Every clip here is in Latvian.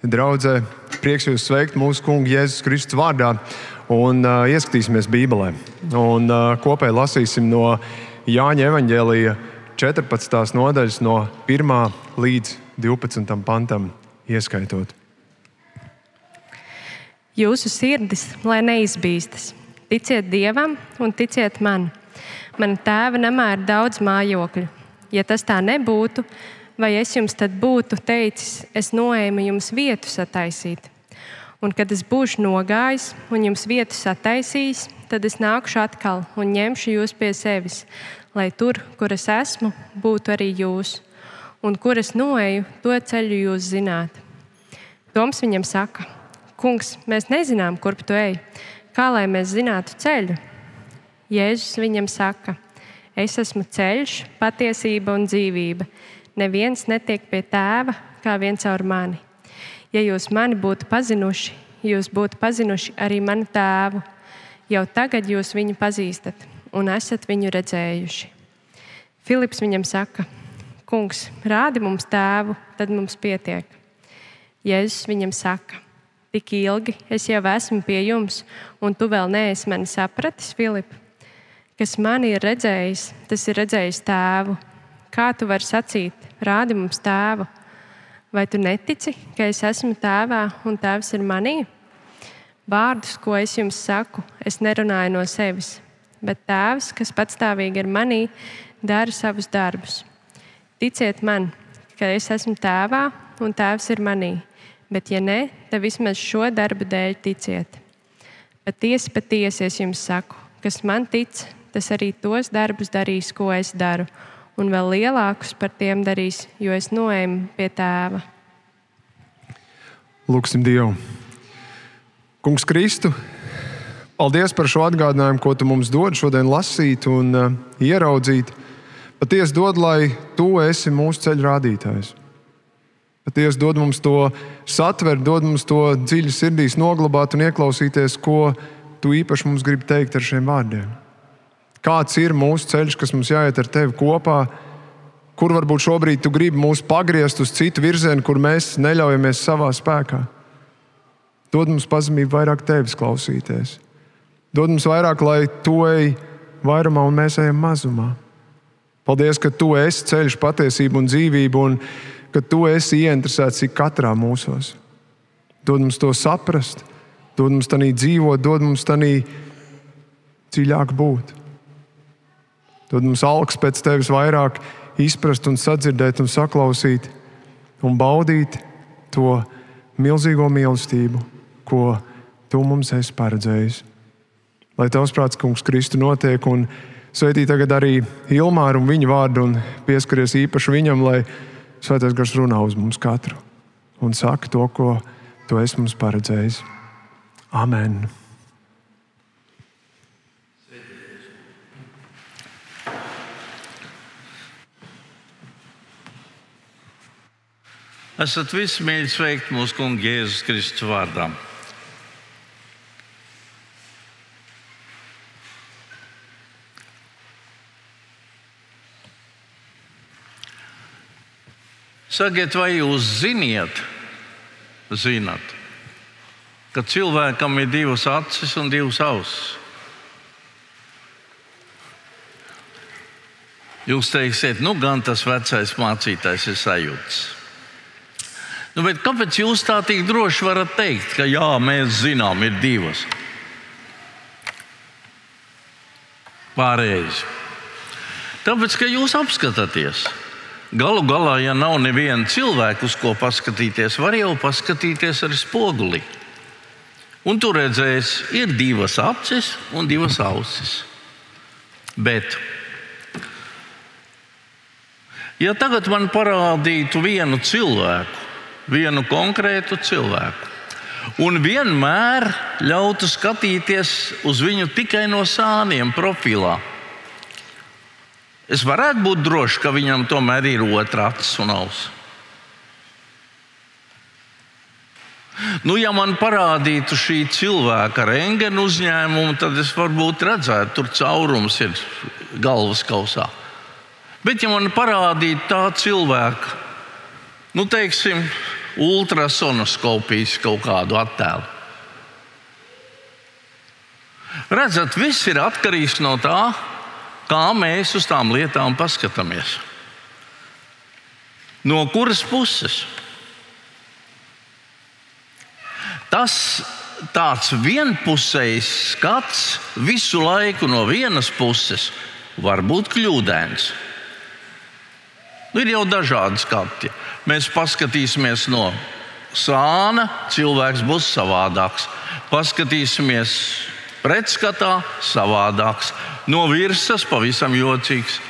Draudzē, prieks jūs sveikt mūsu Kunga Jēzus Kristus vārdā un uh, ieskatīsimies Bībelē. Un, uh, kopēji lasīsim no Jāņa evaņģēlīja 14. nodaļas, no 1 līdz 12 pantam ieskaitot. Jūsu sirdis, lai neizbīstas, ticiet Dievam un ticiet man. Man tēva namā ir daudz mājokļu. Ja tas tā nebūtu, vai es jums tad būtu teicis, es noēmu jums vietu sataisīt. Un kad es būšu nogājis un jums vietu sataisījis, tad es nākšu atkal un ņemšu jūs pie sevis, lai tur, kur es esmu, būtu arī jūs. Un kur es noeju, to ceļu jūs zināt. Toms viņam saka, Kungs, mēs nezinām, kurp tu ej. Kā lai mēs zinātu ceļu? Jēzus viņam saka, Es esmu ceļš, patiesība un dzīvība neviens netiek pie tēva kā viens caur mani. Ja jūs mani būtu pazinuši, jūs būtu pazinuši arī manu tēvu. Jau tagad jūs viņu pazīstat un esat viņu redzējuši. Filips viņam saka, Kungs, rādi mums tēvu, tad mums pietiek. Jēzus viņam saka, tik ilgi es jau esmu pie jums, un tu vēl neesi mani sapratis, Filip. Kas mani ir redzējis, tas ir redzējis tēvu. Kā tu vari sacīt, rādi mums tēvu? Vai tu netici, ka es esmu tēvā un tēvs ir manī? Vārdus, ko es jums saku, es nerunāju no sevis, bet tēvs, kas patstāvīgi ir manī, dara savus darbus. Ticiet man, ka es esmu tēvā un tēvs ir manī, bet ja ne, tad vismaz šo darbu dēļ ticiet. Patiesi, patiesi es jums saku, kas man tic, tas arī tos darbus darīs, ko es daru un vēl lielākus par tiem darīs, jo es noēmu pie tēva. Lūksim Dievu. Kungs Kristu, paldies par šo atgādinājumu, ko tu mums dod šodien lasīt un uh, ieraudzīt. Patiesi dod, lai tu esi mūsu ceļu rādītājs. Patiesi dod mums to satvert, dod mums to dziļi sirdīs noglabāt un ieklausīties, ko tu īpaši mums gribi teikt ar šiem vārdiem. Kāds ir mūsu ceļš, kas mums jāiet ar tevi kopā? Kur varbūt šobrīd tu gribi mūs pagriezt uz citu virzienu, kur mēs neļaujamies savā spēkā? Dod mums pazemību vairāk tevis klausīties. Dod mums vairāk, lai tu ej vairumā un mēs ejam mazumā. Paldies, ka tu esi ceļš, patiesība un dzīvība, un ka tu esi ieinteresēts katrā mūsos. Dod mums to saprast, dod mums tādā dzīvot, dod mums tādā dziļāk būt. Dod mums algs pēc tevis vairāk izprast, un sadzirdēt, un saklausīt, un baudīt to milzīgo mīlestību, ko tu mums esi paredzējis. Lai tavs prāts, kungs, Kristu notiek, un sveitī tagad arī Ilmāru un viņa vārdu, un pieskaries īpaši viņam, lai svētais gars runā uz mums katru un saka to, ko tu esi mums paredzējis. Amen! Esat visi mīļi sveikti mūsu Kunga Jēzus Kristus vārdā. Sakiet, vai jūs ziniet, zinat, ka cilvēkam ir divas acis un divas ausis? Jūs teiksiet, nu gan tas vecais mācītājs ir sajūts. Nu, kāpēc jūs tā tik droši varat teikt, ka jā, mēs zinām, ir divas? Pārējais. Tāpēc, ka jūs apskatāties. Galu galā, ja nav neviena cilvēka, uz ko paskatīties, var jau paskatīties arī spoguli. Un tur redzēs, ir divas acis un divas ausis. Bet, ja tagad man parādītu vienu cilvēku, vienu konkrētu cilvēku. Un vienmēr ļautu skatīties uz viņu tikai no sāniem profilā. Es varētu būt drošs, ka viņam tomēr ir otrā acis un auss. Nu, ja man parādītu šī cilvēka rengēnu uzņēmumu, tad es varbūt redzētu, tur caurums ir galvas kausā. Bet, ja man parādītu tā cilvēka, nu, teiksim, ultrasonoskopijas kaut kādu attēlu. Redzat, viss ir atkarīgs no tā, kā mēs uz tām lietām paskatāmies. No kuras puses? Tas tāds vienpusējs skats visu laiku no vienas puses var būt kļūdains. Nu, ir jau dažādi skati. Mēs paskatīsimies no sāna, cilvēks būs savādāks. Paskatīsimies pretskatā, savādāks. No virsmas pavisam jocīgs.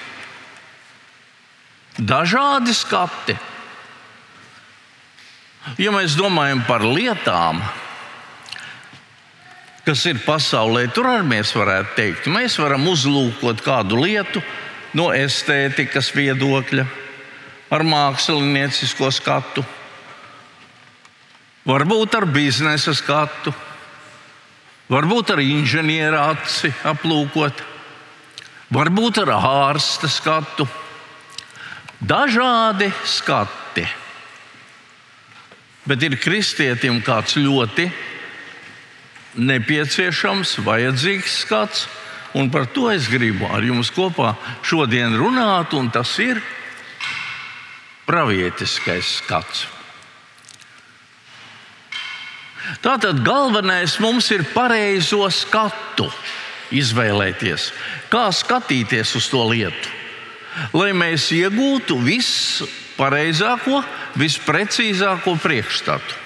Dažādi skati. Ja mēs domājam par lietām, kas ir pasaulē, tur arī mēs varētu teikt, mēs varam uzlūkot kādu lietu no estētikas viedokļa, ar māksliniecisko skatu, varbūt ar biznesa skatu, varbūt ar inženieru aci aplūkot, varbūt ar ārsta skatu. Dažādi skati. Bet ir kristietim kāds ļoti nepieciešams, vajadzīgs skats. Un par to es gribu ar jums kopā šodien runāt, un tas ir pravietiskais skats. Tātad galvenais mums ir pareizo skatu izvēlēties, kā skatīties uz to lietu, lai mēs iegūtu vispareizāko, visprecīzāko priekšstatu.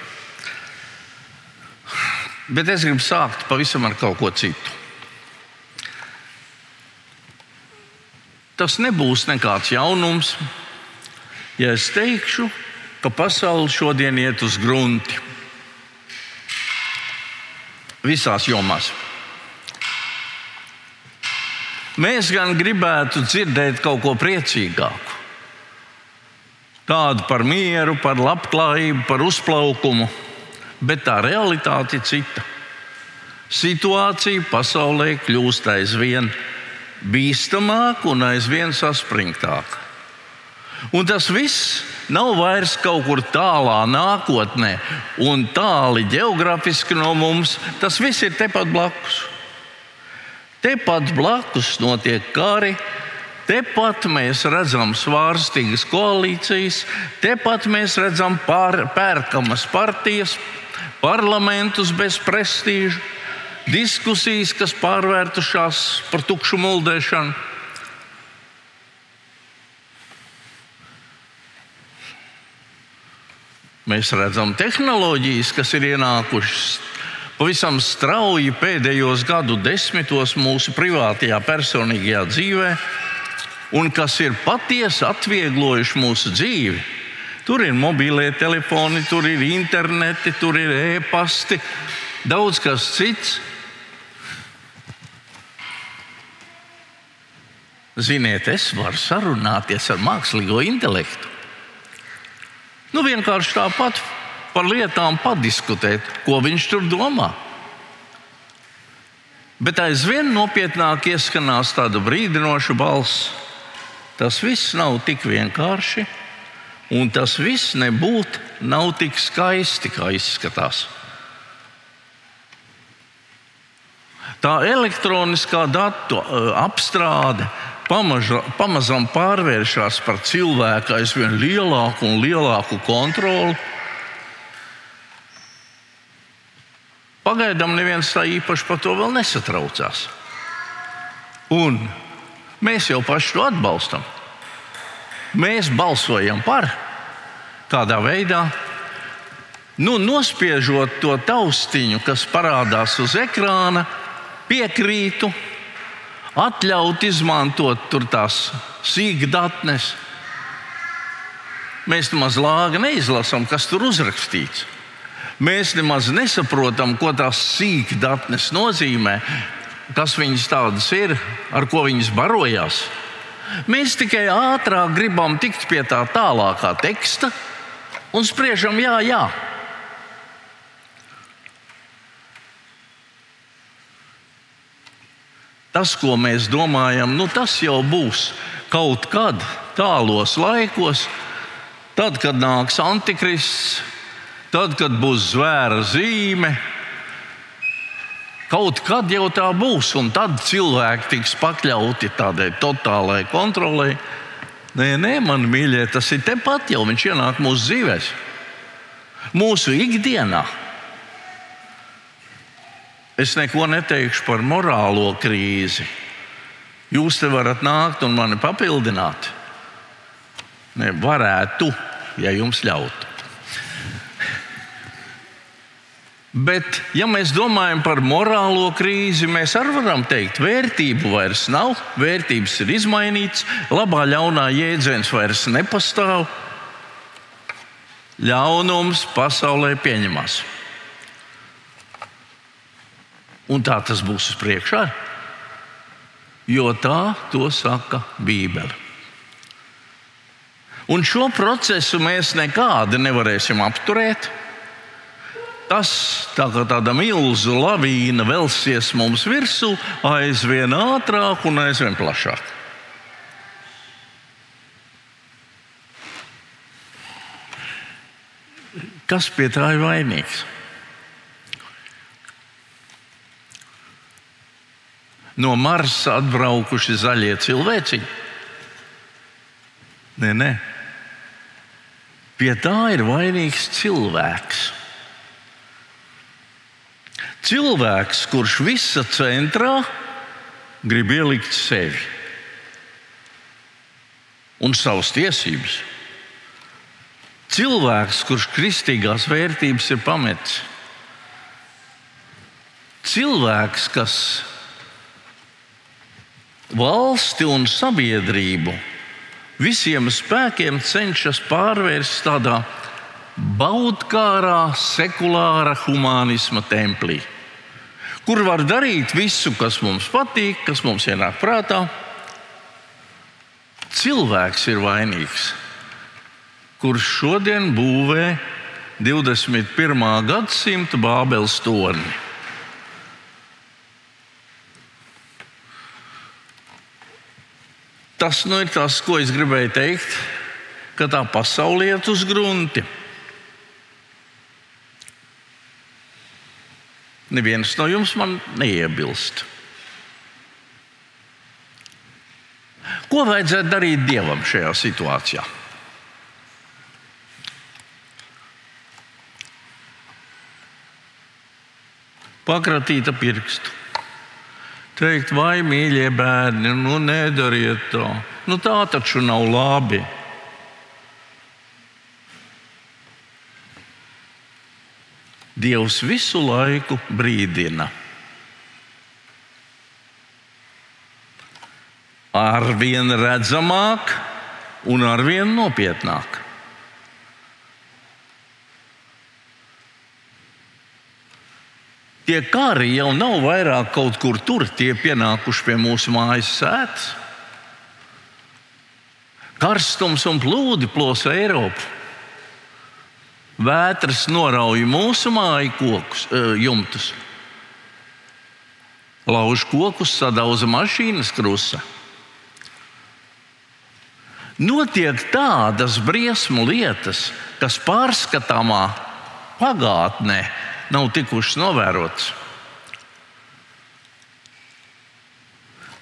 Bet es gribu sākt pavisam ar kaut ko citu. Tas nebūs nekāds jaunums, ja es teikšu, ka pasaule šodien iet uz grunti. Visās jomās. Mēs gan gribētu dzirdēt kaut ko priecīgāku. Tādu par mieru, par labklājību, par uzplaukumu bet tā realitāte ir cita. Situācija pasaulē kļūst aizvien bīstamāka un aizvien saspringtāka. Un tas viss nav vairs kaut kur tālā nākotnē un tāli geogrāfiski no mums. Tas viss ir tepat blakus. Tepat blakus notiek kari, Tepat mēs redzam svārstīgas koalīcijas, tepat mēs redzam pār, pērkamas partijas, parlamentus bez prestiža, diskusijas, kas pārvērtušās par tukšu muldēšanu. Mēs redzam tehnoloģijas, kas ir ienākušas pavisam strauji pēdējos gadu desmitos mūsu privātajā, personīgajā dzīvē, un kas ir patiesi atvieglojuši mūsu dzīvi. Tur ir mobilie telefoni, tur ir interneti, tur ir e-pasti, daudz kas cits. Ziniet, es varu sarunāties ar mākslīgo intelektu. Nu, vienkārši tāpat par lietām padiskutēt, ko viņš tur domā. Bet aizvien nopietnāk ieskanās tāda brīdinoša balss. Tas viss nav tik vienkārši. Un tas viss nebūtu nav tik skaisti, kā izskatās. Tā elektroniskā datu e, apstrāde pamaža, pamazām pārvēršas par cilvēku aizvien lielāku un lielāku kontroli. Pagaidām neviens tā īpaši par to vēl nesatraucās. Un mēs jau paši to atbalstam. Mēs balsojam par tādā veidā, nu, nospiežot to taustiņu, kas parādās uz ekrāna, piekrītu, atļaut izmantot tur tās sīkdatnes. Mēs nemaz lāga neizlasām, kas tur uzrakstīts. Mēs nemaz nesaprotam, ko tās sīkdatnes nozīmē, kas viņas tādas ir, ar ko viņas barojās. Mēs tikai ātrāk gribam tikt pie tā tālākā teksta un spriežam, jā, jā. Tas, ko mēs domājam, nu, tas jau būs kaut kad tālos laikos, tad, kad nāks antikrists, tad, kad būs zvēra zīme, kaut kad jau tā būs, un tad cilvēki tiks pakļauti tādai totālai kontrolei. Nē, nē, man mīļie, tas ir tepat jau viņš ienāk mūsu dzīvēm, mūsu ikdienā. Es neko neteikšu par morālo krīzi. Jūs te varat nākt un mani papildināt. Ne, varētu, ja jums ļautu. Bet, ja mēs domājam par morālo krīzi, mēs arī varam teikt, ka vērtību vairs nav, vērtības ir izmainītas, labā, ļaunā jēdziens vairs nepastāv. Ļaunums pasaulē pieņemas. Un tā tas būs uz priekšu, jo tā to saka Bībele. Un šo procesu mēs nekādi nevarēsim apturēt. Tas tā kā tāda milzu lavīna velsies mums virsū aizvien ātrāk un aizvien plašāk. Kas pie tā ir vainīgs? No Marsa atbraukuši zaļie cilvēciņi? Nē, nē. Pie tā ir vainīgs cilvēks. Cilvēks, kurš visa centrā grib ielikt sevi un savas tiesības. Cilvēks, kurš kristīgās vērtības ir pametis. Cilvēks, kas valsti un sabiedrību visiem spēkiem cenšas pārvērst tādā baudkārā, sekulāra humanisma templī, kur var darīt visu, kas mums patīk, kas mums ienāk prātā. Cilvēks ir vainīgs, kurš šodien būvē 21. gadsimta Bābeles torni. Tas nu ir tas, ko es gribēju teikt, ka tā pasaule iet uz grunti. Neviens no jums man neiebilst. Ko vajadzētu darīt dievam šajā situācijā? Pakratīt pirkstu teikt, vai mīļie bērni, nu nedariet to. Nu, tā taču nav labi. Dievs visu laiku brīdina. Arvien redzamāk un arvien nopietnāk. Tie kari jau nav vairāk kaut kur tur, tie pienākuši pie mūsu mājas sēdes. Karstums un plūdi plosa Eiropu. Vētras norauj mūsu māju kokus, e, jumtus, lauž kokus, sadauza mašīnas krusta. Notiek tādas briesmu lietas, kas pārskatāmā pagātnē nav tikušas novērotas.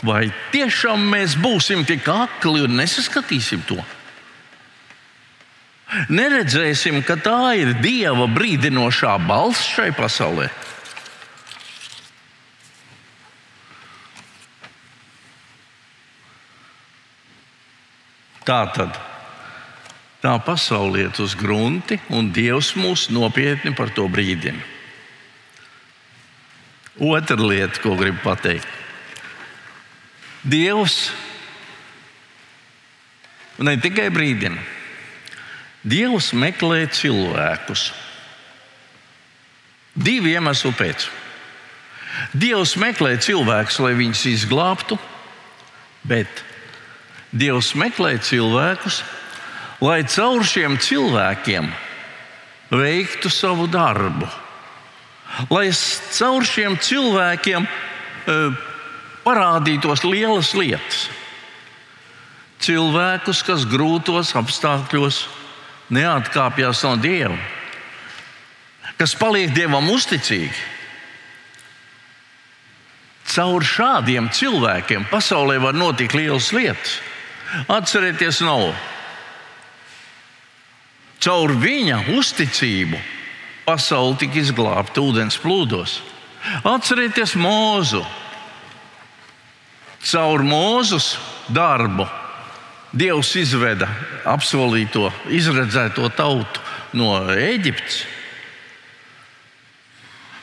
Vai tiešām mēs būsim tik akli un nesaskatīsim to? Neredzēsim, ka tā ir Dieva brīdinošā balss šai pasaulē. Tā tad tā pasaule iet uz grunti, un Dievs mūs nopietni par to brīdina. Otra lieta, ko gribu pateikt. Dievs ne tikai brīdina, Dievs meklē cilvēkus. Divu iemeslu pēc. Dievs meklē cilvēkus, lai viņus izglābtu, bet Dievs meklē cilvēkus, lai caur šiem cilvēkiem veiktu savu darbu lai caur šiem cilvēkiem uh, parādītos lielas lietas. Cilvēkus, kas grūtos apstākļos neatkāpjas no Dieva, kas paliek Dievam uzticīgi. Caur šādiem cilvēkiem pasaulē var notikt lielas lietas. Atcerieties, nav. Caur viņa uzticību pasaule tika izglābta ūdens plūdos. Atcerieties mūzu. Caur mūzus darbu Dievs izveda apsolīto, izredzēto tautu no Eģiptes.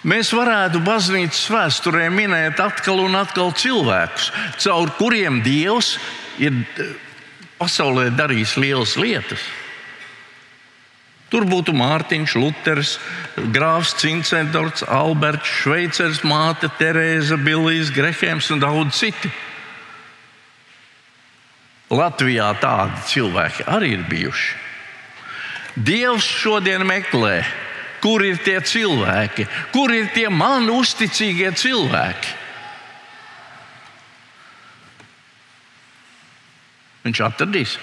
Mēs varētu baznīcas vēsturē minēt atkal un atkal cilvēkus, caur kuriem Dievs ir eh, pasaulē darījis lielas lietas. Tur būtu Mārtiņš, Luters, Grāfs Cincendorts, Alberts, Šveicers, māte Terēza, Bilijs, Grehēms un daudz citi. Latvijā tādi cilvēki arī ir bijuši. Dievs šodien meklē, kur ir tie cilvēki, kur ir tie man uzticīgie cilvēki. Viņš atradīs.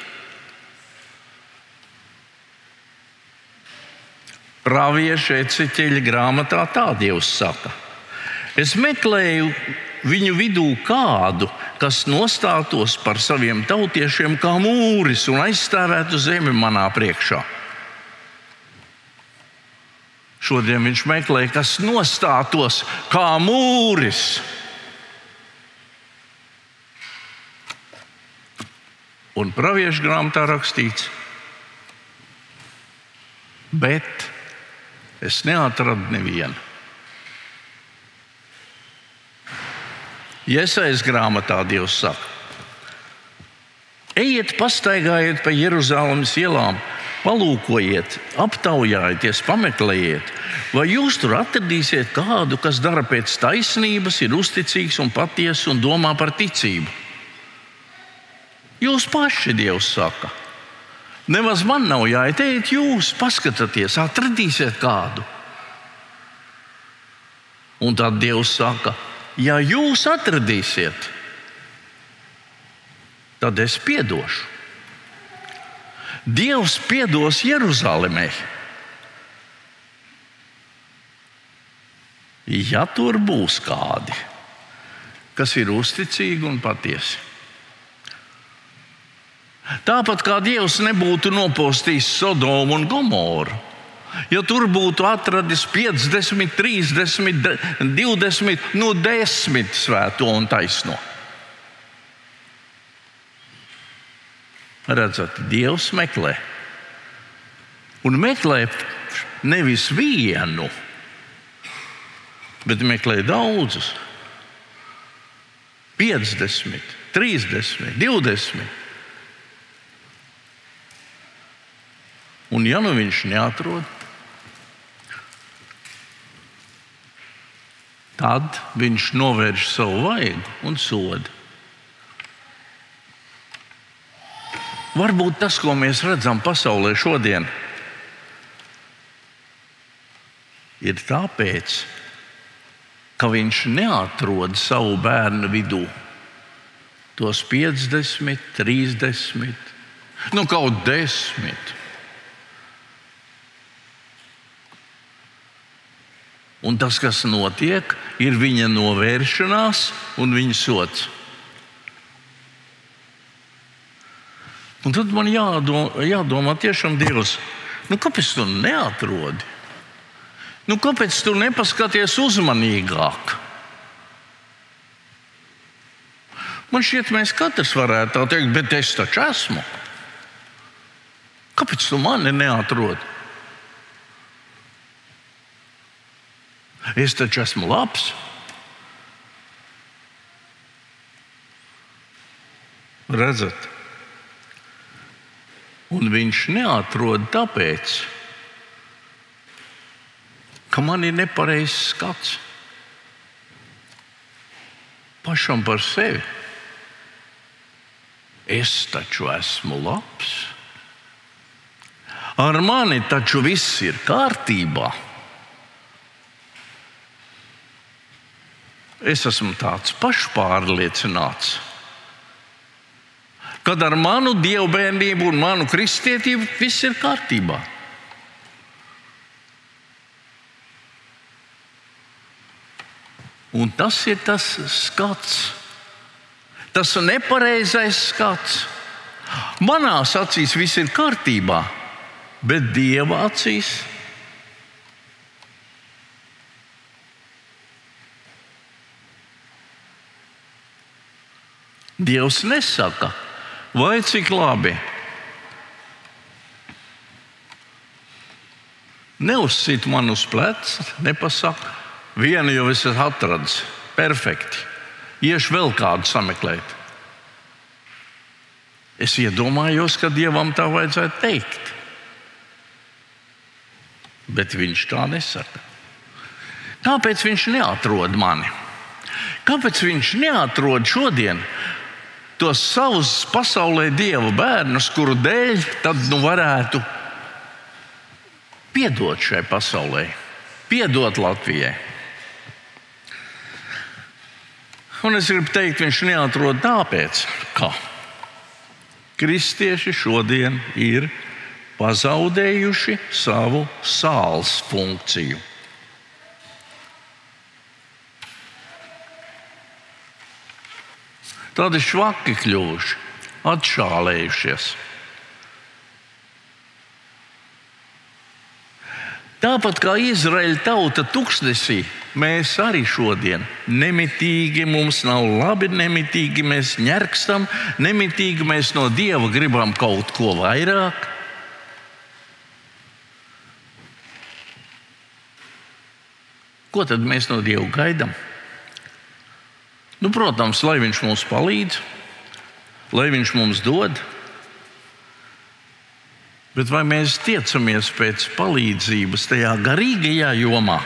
Pravieša eceķeļa grāmatā tā Dievs saka. Es meklēju viņu vidū kādu, kas nostātos par saviem tautiešiem kā mūris un aizstāvētu zemi manā priekšā. Šodien viņš meklē, kas nostātos kā mūris. Un praviešu grāmatā rakstīts, bet Es neatradu nevienu. Iesaistīts grāmatā Dievs saka, ejiet, pastaigājiet pa Jeruzalemes ielām, palūkojiet, aptaujājieties, pameklējiet, vai jūs tur atradīsiet kādu, kas dara pēc taisnības, ir uzticīgs un patiess un domā par ticību. Jūs paši Dievs saka. Nemaz man nav jāiet, jūs, paskatieties, atradīsiet kādu. Un tad Dievs saka, ja jūs atradīsiet, tad es piedošu. Dievs piedos Jeruzalemē. Ja tur būs kādi, kas ir uzticīgi un patiesi. Tāpat kā Dievs nebūtu nopostījis Sodomu un Gomoru. Ja tur būtu atradis 50, 30, 20, no 10 svēto un taisno. Redzat, Dievs meklē. Un meklē nevis vienu, bet meklē daudzus. 50, 30, 20. Un, ja nu viņš neatrod, tad viņš novērš savu vaigu un sodu. Varbūt tas, ko mēs redzam pasaulē šodien, ir tāpēc, ka viņš neatrod savu bērnu vidū tos 50, 30, nu kaut 10. Un tas, kas notiek, ir viņa novēršanās un viņa sots. Un tad man jādomā, jādomā tiešām Dievs, nu, kāpēc tu neatrodi? Nu, kāpēc tu nepaskaties uzmanīgāk? Man šķiet, mēs katrs varētu tā teikt, bet es taču esmu. Kāpēc tu mani neatrodi? Es taču esmu labs. Redzat, un viņš neatrod tāpēc, ka man ir nepareizs skats pašam par sevi. Es taču esmu labs. Ar mani taču viss ir kārtībā. Es esmu tāds pašpārliecināts, kad ar manu dievbijību un manu kristietību viss ir kārtībā. Un tas ir tas skats, tas nepareizais skats. Manā acīs viss ir kārtībā, bet Dieva acīs Dievs nesaka, vai cik labi. Neuzsit man uz pleca, nepasaka, vienu jau es esmu atradis. Perfekti. Iešu vēl kādu sameklēt. Es iedomājos, ka dievam tā vajadzētu teikt. Bet viņš tā nesaka. Kāpēc viņš neatrod mani? Kāpēc viņš neatrod šodien tos savus pasaulē dieva bērnus, kuru dēļ tad nu varētu piedot šai pasaulē, piedot Latvijai. Un es gribu teikt, viņš neatrod tāpēc, ka kristieši šodien ir pazaudējuši savu sāls funkciju. Tādi švaki kļuvuši, atšālējušies. Tāpat kā Izraēla tauta tuksnesī, mēs arī šodien nemitīgi, mums nav labi, nemitīgi mēs ņerkstam, nemitīgi mēs no Dieva gribam kaut ko vairāk. Ko tad mēs no Dieva gaidām? Nu, protams, lai Viņš mums palīdz, lai Viņš mums dod. Bet vai mēs tiecamies pēc palīdzības tajā garīgajā jomā?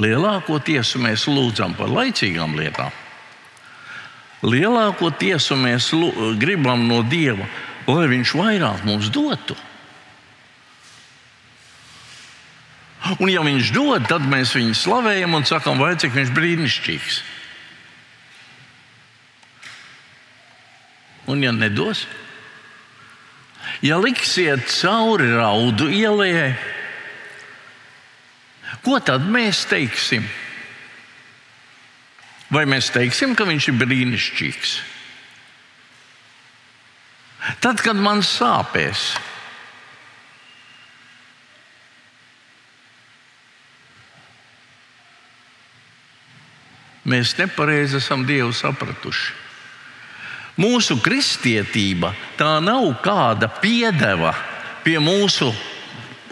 Lielākoties mēs lūdzam par laicīgām lietām. Lielākoties mēs gribam no Dieva, lai Viņš vairāk mums dotu. Un, ja viņš dod, tad mēs viņu slavējam un sakām, vai cik viņš brīnišķīgs. Un, ja nedos, ja liksiet cauri raudu ielai, ko tad mēs teiksim? Vai mēs teiksim, ka viņš ir brīnišķīgs? Tad, kad man sāpēs, Mēs nepareizi esam Dievu sapratuši. Mūsu kristietība tā nav kāda piedeva pie mūsu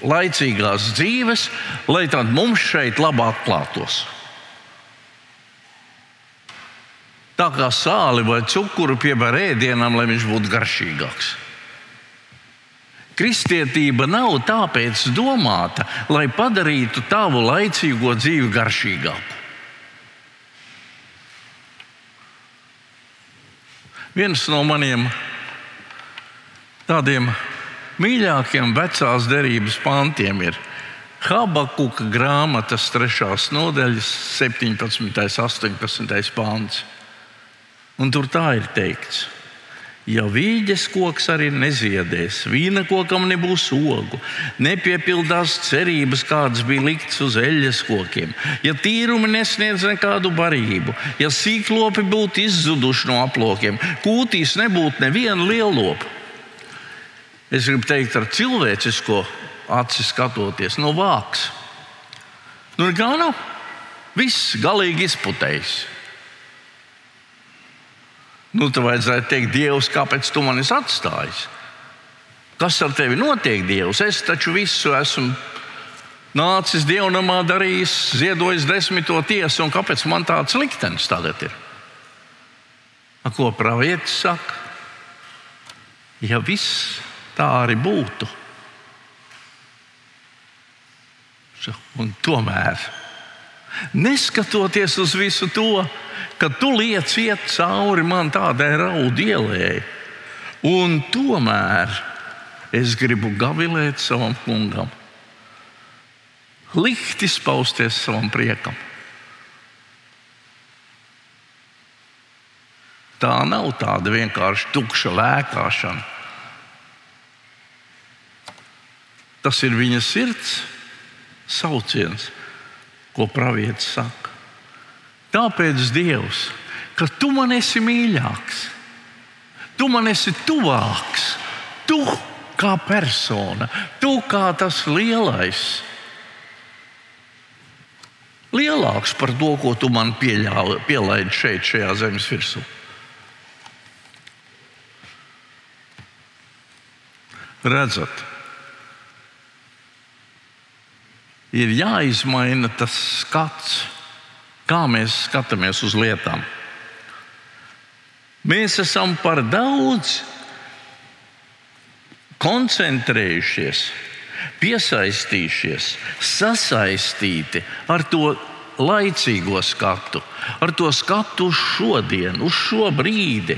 laicīgās dzīves, lai tad mums šeit labāk klātos. Tā kā sāli vai cukuru pievēr ēdienam, lai viņš būtu garšīgāks. Kristietība nav tāpēc domāta, lai padarītu tavu laicīgo dzīvi garšīgāku. Viens no maniem tādiem mīļākiem vecās derības pantiem ir Habakuka grāmatas 3. nodaļas 17. un 18. pāns. Un tur tā ir teikts, Ja vīģes koks arī neziedēs, vīna kokam nebūs ogu, nepiepildās cerības, kādas bija liktas uz eļļas kokiem, ja tīrumi nesniedz nekādu barību, ja sīklopi būtu izzuduši no aplokiem, kūtīs nebūtu neviena lielopa. Es gribu teikt, ar cilvēcisko aci skatoties, no vāks. Nu, kā nav? Viss galīgi izputējis. Nu, tad vajadzētu teikt, Dievs, kāpēc tu manis atstājis? Kas ar tevi notiek, Dievs? Es taču visu esmu nācis dievnamā, darījis, ziedojis desmito tiesu, un kāpēc man tāds liktenis tagad ir? A, ko pravietis saka? Ja viss tā arī būtu, un tomēr, neskatoties uz visu to, ka tu liec iet cauri man tādai raudu ielai. Un tomēr es gribu gavilēt savam kungam, likt izpausties savam priekam. Tā nav tāda vienkārši tukša lēkāšana. Tas ir viņa sirds sauciens. Ko pravietis saka. Tāpēc Dievs, ka tu man esi mīļāks, tu man esi tuvāks, tu kā persona, tu kā tas lielais. Lielāks par to, ko tu man pielaidi šeit, šajā zemes virsū. Redzat, ir jāizmaina tas skats, kā mēs skatāmies uz lietām. Mēs esam par daudz koncentrējušies, piesaistījušies, sasaistīti ar to laicīgo skatu, ar to skatu uz šodienu, uz šo brīdi,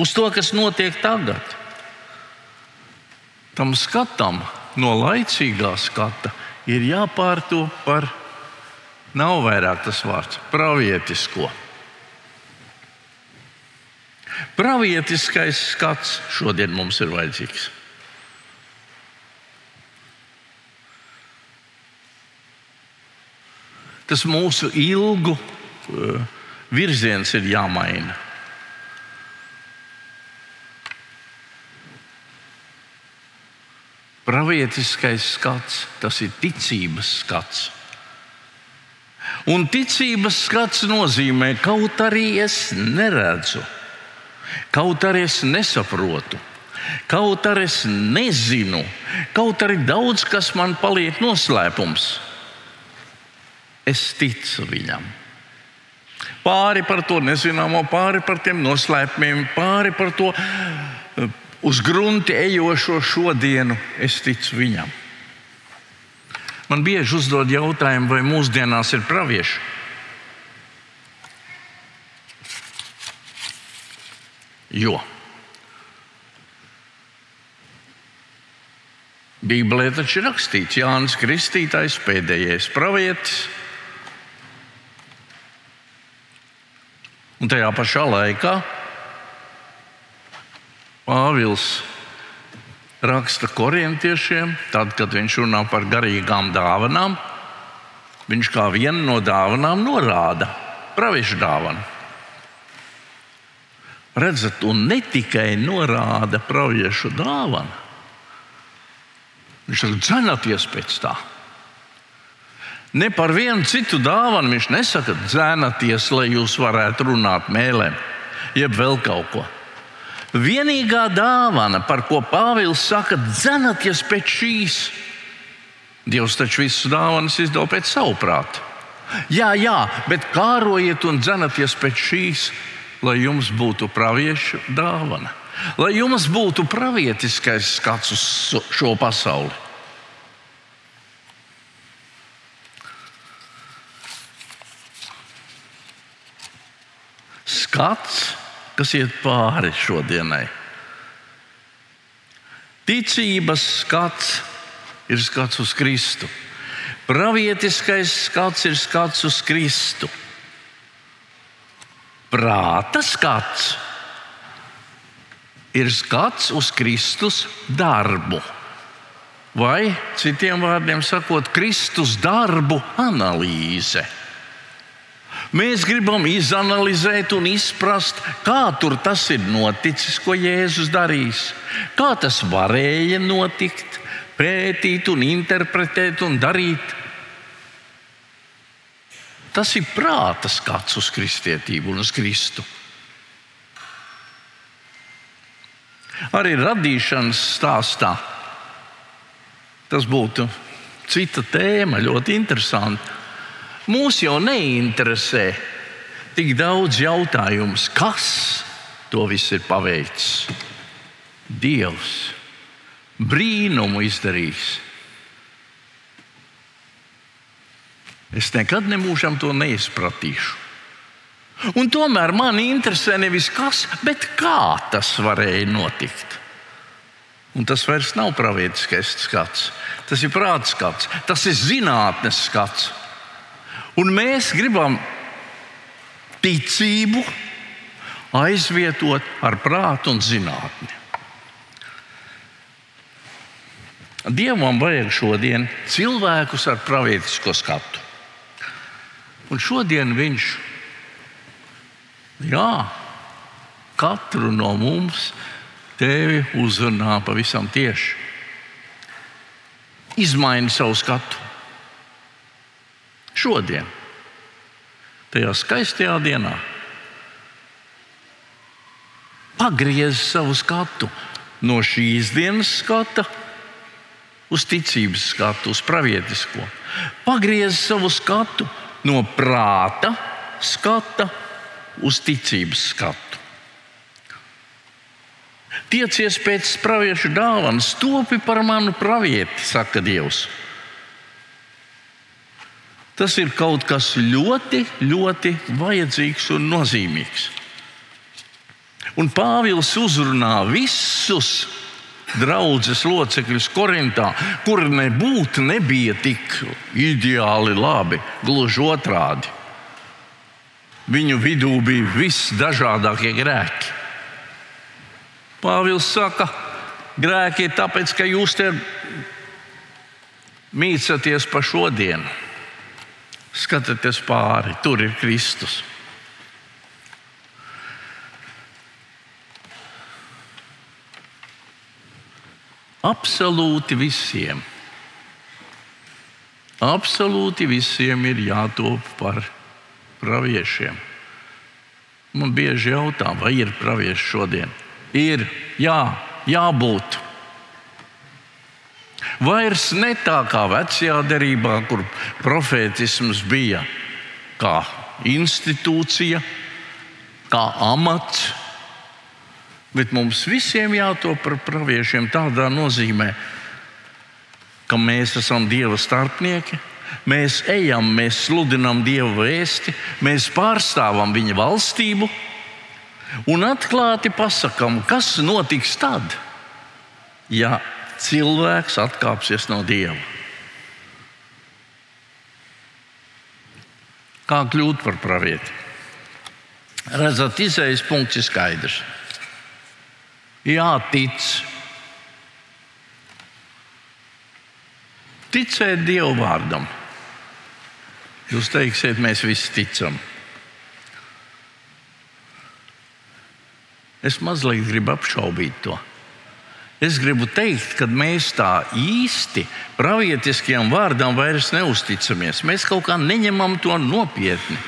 uz to, kas notiek tagad. Tam skatam no laicīgā skata ir jāpārto par, nav vairāk tas vārds, pravietisko. Pravietiskais skats šodien mums ir vajadzīgs. Tas mūsu ilgu uh, virziens ir jāmaina. Pravietiskais skats, tas ir ticības skats. Un ticības skats nozīmē, kaut arī es neredzu, kaut arī es nesaprotu, kaut arī es nezinu, kaut arī daudz kas man paliek noslēpums. Es ticu viņam. Pāri par to nezināmo, pāri par tiem noslēpumiem, pāri par to uz grunti ejošo šodienu, es ticu viņam. Man bieži uzdod jautājumu, vai mūsdienās ir pravieši. Jo Bībelē taču ir rakstīts, Jānis Kristītājs, pēdējais pravietis. Un tajā pašā laikā Pāvils raksta korintiešiem, tad, kad viņš runā par garīgām dāvanām, viņš kā vienu no dāvanām norāda praviešu dāvanu. Redzat, un ne tikai norāda praviešu dāvanu, viņš arī dzenaties pēc tā. Ne par vienu citu dāvanu viņš nesaka, dzēnaties, lai jūs varētu runāt mēlēm, jeb vēl kaut ko. Vienīgā dāvana, par ko Pāvils saka, dzenaties pēc šīs. Dievs taču visas dāvanas izdod pēc savu prātu. Jā, jā, bet kārojiet un dzenaties pēc šīs, lai jums būtu praviešu dāvana, lai jums būtu pravietiskais skats uz šo pasauli. Skats kas iet pāri šodienai. Ticības skats ir skats uz Kristu. Pravietiskais skats ir skats uz Kristu. Prāta skats ir skats uz Kristus darbu. Vai citiem vārdiem sakot, Kristus darbu analīze. Mēs gribam izanalizēt un izprast, kā tas ir noticis, ko Jēzus darīs. Kā tas varēja notikt, pētīt, un interpretēt un darīt. Tas ir prāta skats uz kristietību un uz Kristu. Arī radīšanas stāstā tas būtu cita tēma, ļoti interesanta. Mūs jau neinteresē tik daudz jautājumu, kas to visu ir paveicis. Dievs brīnumu izdarījis. Es nekad nemūžam to neizpratīšu. Un tomēr man interesē nevis kas, bet kā tas varēja notikt. Un tas vairs nav pravietiskais skats, tas ir prāta skats, tas ir zinātnes skats. Un mēs gribam ticību aizvietot ar prātu un zinātni. Dievam vajag šodien cilvēkus ar pravietisko skatu. Un šodien viņš, jā, katru no mums tevi uzrunā pavisam tieši. Izmaini savu skatu. Šodien, tajā skaistajā dienā, pagriez savu skatu no šīs dienas skata uz ticības skatu, uz pravietisko. Pagriez savu skatu no prāta skata uz ticības skatu. Tiecies pēc praviešu dāvanas, topi par manu pravieti, saka Dievs. Tas ir kaut kas ļoti, ļoti vajadzīgs un nozīmīgs. Un Pāvils uzrunā visus draudzes locekļus Korintā, kur nebūtu nebija tik ideāli labi, gluži otrādi. Viņu vidū bija visdažādākie grēki. Pāvils saka, grēki ir tāpēc, ka jūs te mīcaties pa šodienu. Skatieties pāri, tur ir Kristus. Absolūti visiem. Absolūti visiem ir jātop par praviešiem. Man bieži jautā, vai ir pravieši šodien? Ir, jā, jābūt. Vairs ne tā kā vecajā derībā, kur profētisms bija kā institūcija, kā amats, Bet mums visiem jātop par praviešiem tādā nozīmē, ka mēs esam Dieva starpnieki. Mēs ejam, mēs sludinām Dieva vēsti, mēs pārstāvam Viņa valstību un atklāti pasakām, kas notiks tad, ja cilvēks atkāpsies no Dieva. Kā kļūt par pravieti? Redzat, izējas punkts ir skaidrs jātic. Ticēt Dieva vārdam. Jūs teiksiet, mēs visi ticam. Es mazliet gribu apšaubīt to. Es gribu teikt, ka mēs tā īsti pravietiskajam vārdam vairs neusticamies. Mēs kaut kā neņemam to nopietni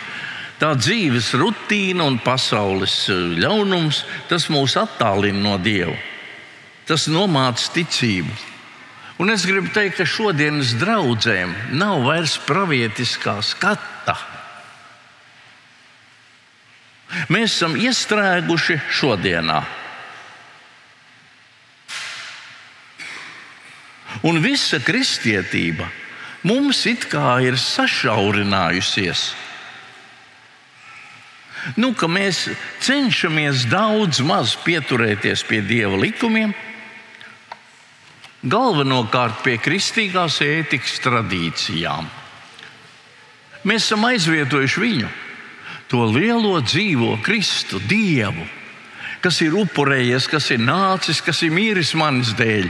tā dzīves rutīna un pasaules eh, ļaunums, tas mūs attālina no Dieva. Tas nomāca ticību. Un es gribu teikt, ka šodienas draugiem nav vairs pravietiskā skata. Mēs esam iestrēguši šodienā. Un visa kristietība mums it kā ir sašaurinājusies nu, mēs cenšamies daudz maz pieturēties pie dieva likumiem, galvenokārt pie kristīgās ētikas tradīcijām. Mēs esam aizvietojuši viņu, to lielo dzīvo Kristu, Dievu, kas ir upurējies, kas ir nācis, kas ir mīris manis dēļ.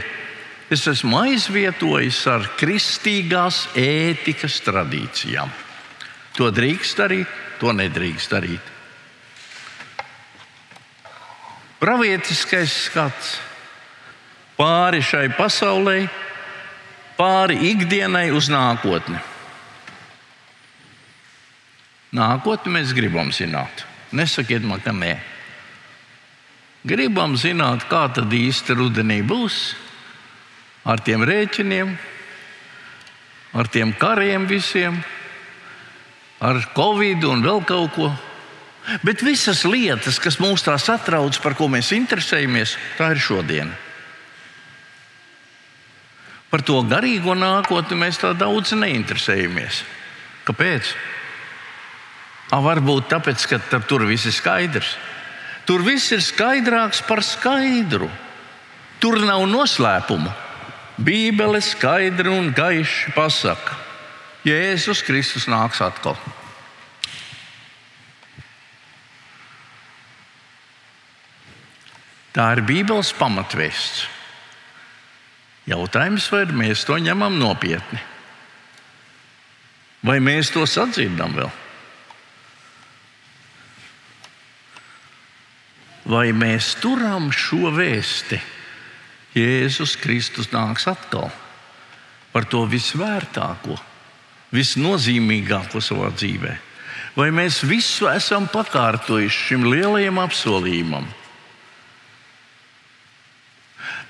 Es esmu aizvietojis ar kristīgās ētikas tradīcijām. To drīkst darīt, to nedrīkst darīt. pravietiskais skats pāri šai pasaulē, pāri ikdienai uz nākotni. Nākotni mēs gribam zināt. Nesakiet man, ka nē. Gribam zināt, kā tad īsti rudenī būs ar tiem rēķiniem, ar tiem kariem visiem, ar covid un vēl kaut ko. Bet visas lietas, kas mūs tā satrauc, par ko mēs interesējamies, tā ir šodien. Par to garīgo nākotni mēs tā daudz neinteresējamies. Kāpēc? A, varbūt tāpēc, ka tur viss ir skaidrs. Tur viss ir skaidrāks par skaidru. Tur nav noslēpumu. Bībele skaidri un gaiši pasaka, Jēzus Kristus nāks atkal. Tā ir Bībeles pamatvēsts. Jautājums, vai mēs to ņemam nopietni? Vai mēs to sadzirdam vēl? Vai mēs turam šo vēsti? Jēzus Kristus nāks atkal par to visvērtāko, visnozīmīgāko savā dzīvē. Vai mēs visu esam pakārtojuši šim lielajam apsolījumam?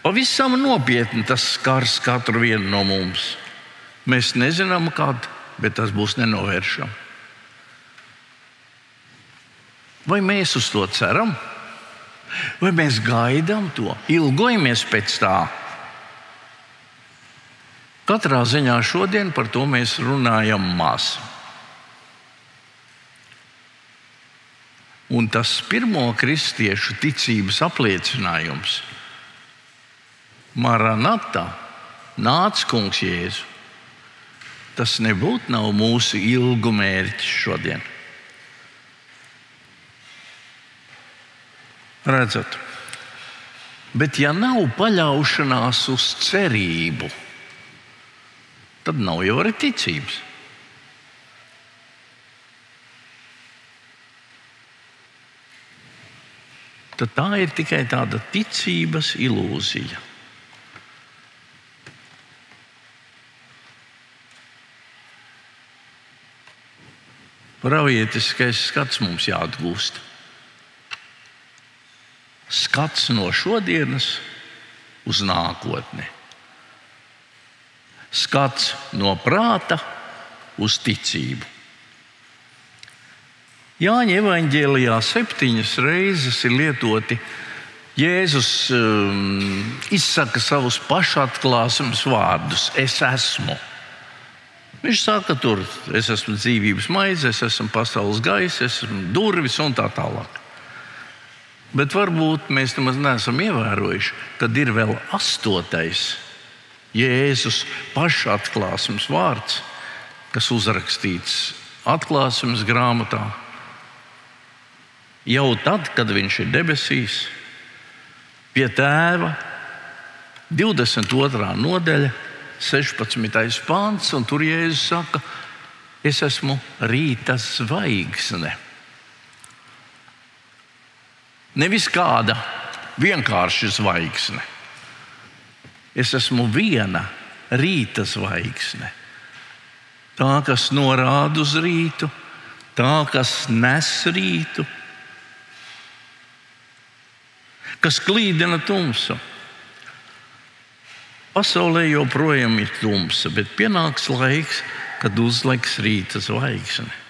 Pavisam nopietni tas skars katru vienu no mums. Mēs nezinām, kad, bet tas būs nenovēršams. Vai mēs uz to ceram? Vai mēs gaidām to, ilgojamies pēc tā? Katrā ziņā šodien par to mēs runājam maz. Un tas pirmo kristiešu ticības apliecinājums - Maranatā, nāc kungs Jēzu. Tas nebūtu mūsu ilgu mērķis šodien. Redzat, bet ja nav paļaušanās uz cerību, tad nav jau arī ticības. Tad tā ir tikai tāda ticības ilūzija. Pravietiskais skats mums jāatgūst. Skats no šodienas uz nākotni. Skats no prāta uz ticību. Jāņa evanģēlijā septiņas reizes ir lietoti Jēzus um, izsaka savus pašatklāsmes vārdus: Es esmu. Viņš saka, tur es esmu dzīvības maize, es esmu pasaules gaisa, es esmu durvis un tā tālāk. Bet varbūt mēs nemaz neesam ievērojuši, kad ir vēl astotais Jēzus paša atklāsmes vārds, kas uzrakstīts atklāsmes grāmatā. Jau tad, kad viņš ir debesīs, pie tēva, 22. nodaļa, 16. pāns, un tur Jēzus saka, es esmu rīta zvaigzne. Nevis kāda vienkārša zvaigzne. Es esmu viena rīta zvaigzne. Tā, kas norāda uz rītu, tā, kas nes rītu, kas klīdina tumsu. Pasaulē joprojām ir tumsa, bet pienāks laiks, kad uzliks rīta zvaigzne.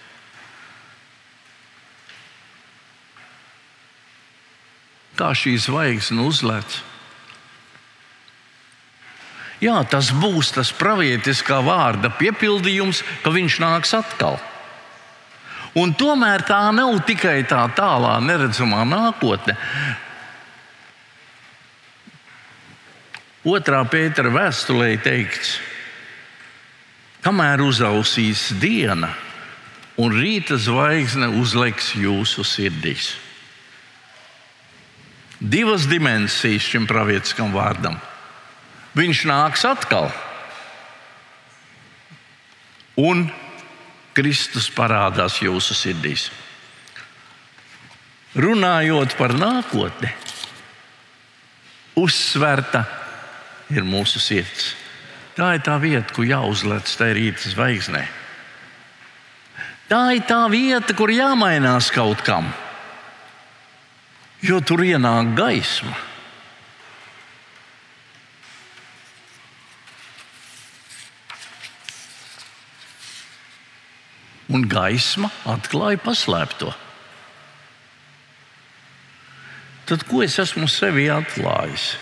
Kā šī zvaigzne uzlēc? Jā, tas būs tas pravietiskā vārda piepildījums, ka viņš nāks atkal. Un tomēr tā nav tikai tā tālā, neredzamā nākotne. Otrā pētera vēstulē teikts, kamēr uzausīs diena un rīta zvaigzne uzliks jūsu sirdīs. Divas dimensijas šim pravietiskam vārdam. Viņš nāks atkal, un Kristus parādās jūsu sirdīs. Runājot par nākotni, uzsverta ir mūsu sirds. Tā ir tā vieta, kur jāuzlec tajā rīta zvaigznē. Tā ir tā vieta, kur jāmainās kaut kam, jo tur ienāk gaisma. Un gaisma atklāja paslēpto. Tad ko es esmu sevi atklājis?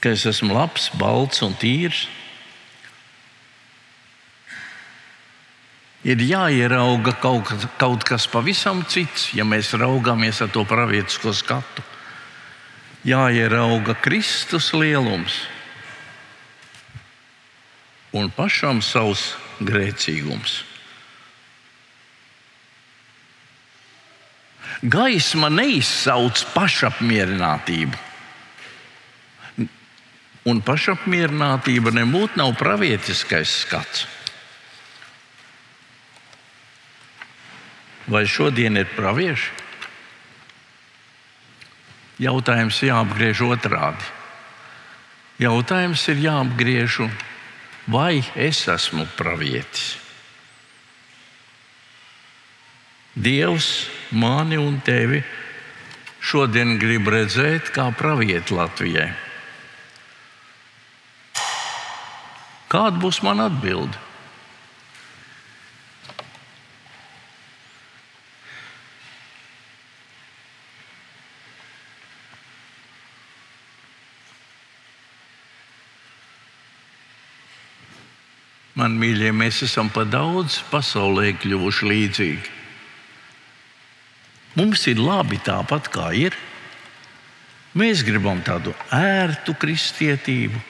ka es esmu labs, balts un tīrs. Ir jāierauga kaut, kaut kas pavisam cits, ja mēs raugāmies ar to pravietisko skatu. Jāierauga Kristus lielums un pašam savs grēcīgums. Gaisma neizsauc pašapmierinātību. Un pašapmierinātība nebūtu nav pravietiskais skats. Vai šodien ir pravieši? Jautājums jāapgriež otrādi. Jautājums ir jāapgriež, vai es esmu pravietis? Dievs mani un tevi šodien grib redzēt kā pravieti Latvijai. Kāda būs mana atbilde? Man mīļie, mēs esam pa daudz pasaulē kļuvuši līdzīgi. Mums ir labi tāpat, kā ir. Mēs gribam tādu ērtu kristietību.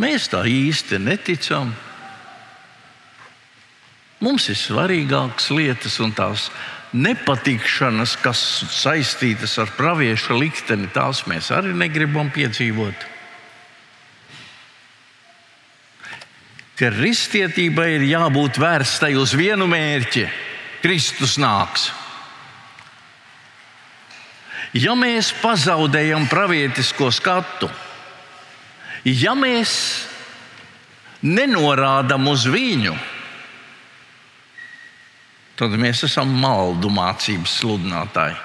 Mēs tā īsti neticam. Mums ir svarīgākas lietas un tās nepatikšanas, kas saistītas ar pravieša likteni, tās mēs arī negribam piedzīvot. Kristietībai ir jābūt vērstai uz vienu mērķi - Kristus nāks. Ja mēs pazaudējam pravietisko skatu, ja mēs nenorādām uz viņu, tad mēs esam maldu mācības sludinātāji.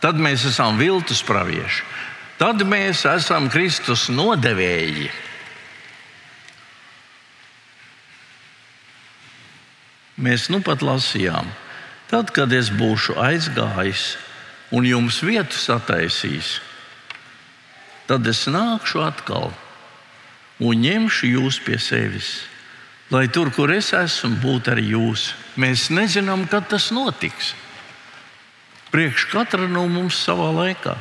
Tad mēs esam viltus pravieši. Tad mēs esam Kristus nodevēji. Mēs nu pat lasījām, tad, kad es būšu aizgājis un jums vietu sataisījis, tad es nākšu atkal un ņemšu jūs pie sevis. Lai tur, kur es esmu, būtu arī jūs. Mēs nezinām, kad tas notiks. Priekš katra no mums savā laikā.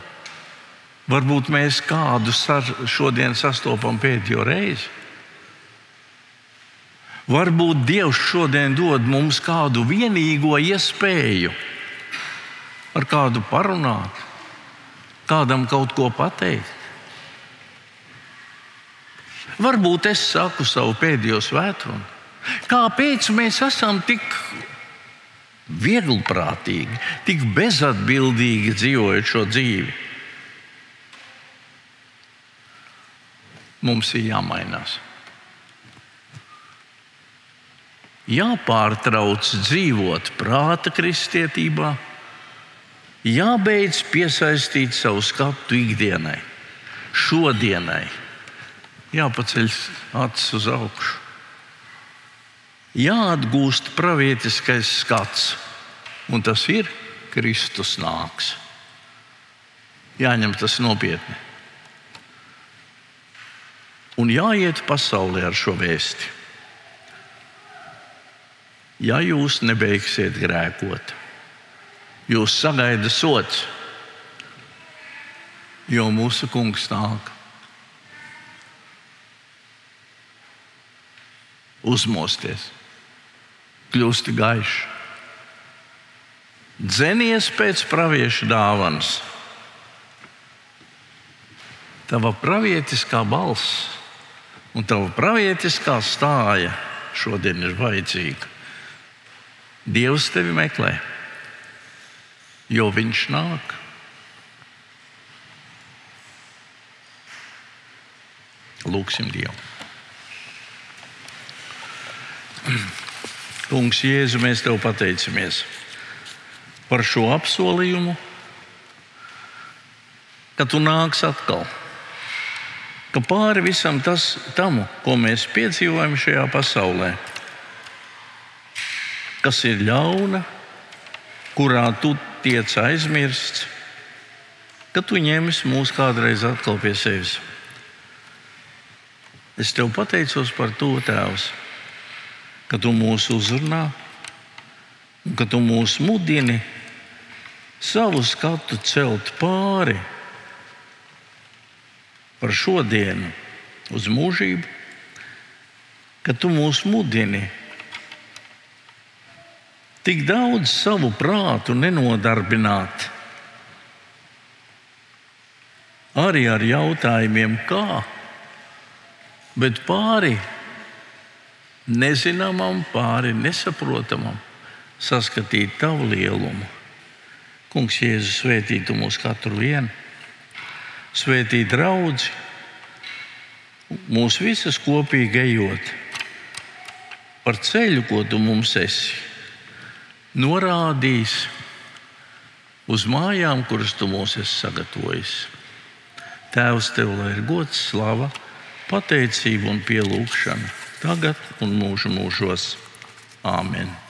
Varbūt mēs kādu šodien sastopam pēdējo reizi. Varbūt Dievs šodien dod mums kādu vienīgo iespēju ar kādu parunāt, kādam kaut ko pateikt. Varbūt es saku savu pēdējo svētdienu. Kāpēc mēs esam tik vieglprātīgi, tik bezatbildīgi dzīvojot šo dzīvi? Mums ir jāmainās. Jāpārtrauc dzīvot prāta kristietībā, jābeidz piesaistīt savu skatu ikdienai, šodienai, jāpaceļ acis uz augšu. Jāatgūst pravietiskais skats, un tas ir Kristus nāks. Jāņem tas nopietni. Un jāiet pasaulē ar šo vēstuli ja jūs nebeigsiet grēkot. Jūs sagaidat sots, jo mūsu kungs nāk. Uzmosties, kļūst gaišs. Dzenies pēc pravieša dāvanas. Tava pravietiskā balss un tava pravietiskā stāja šodien ir vajadzīga. Dievs tevi meklē, jo Viņš nāk. Lūksim Dievu. Kungs, Jēzu, mēs tev pateicamies par šo apsolījumu, ka tu nāks atkal. Ka pāri visam tas, tam, ko mēs piedzīvojam šajā pasaulē, kas ir ļauna, kurā tu tiec aizmirsts, ka tu ņemsi mūs kādreiz atkal pie sevis. Es tev pateicos par to, Tēvs, ka tu mūs uzrunā un ka tu mūs mudini savu skatu celt pāri par šodienu uz mūžību, ka tu mūs mudini tik daudz savu prātu nenodarbināt. Arī ar jautājumiem, kā, bet pāri nezināmam, pāri nesaprotamam, saskatīt tavu lielumu. Kungs, Jēzus, svētītu mūs katru vienu, svētīt draugu, mūs visas kopīgi ejot. Par ceļu, ko tu mums esi norādījis uz mājām, kuras tu mums esi sagatavojis. Tēvs, tev lai ir gods, slava, pateicība un pielūgšana tagad un mūžu mūžos. Āmen!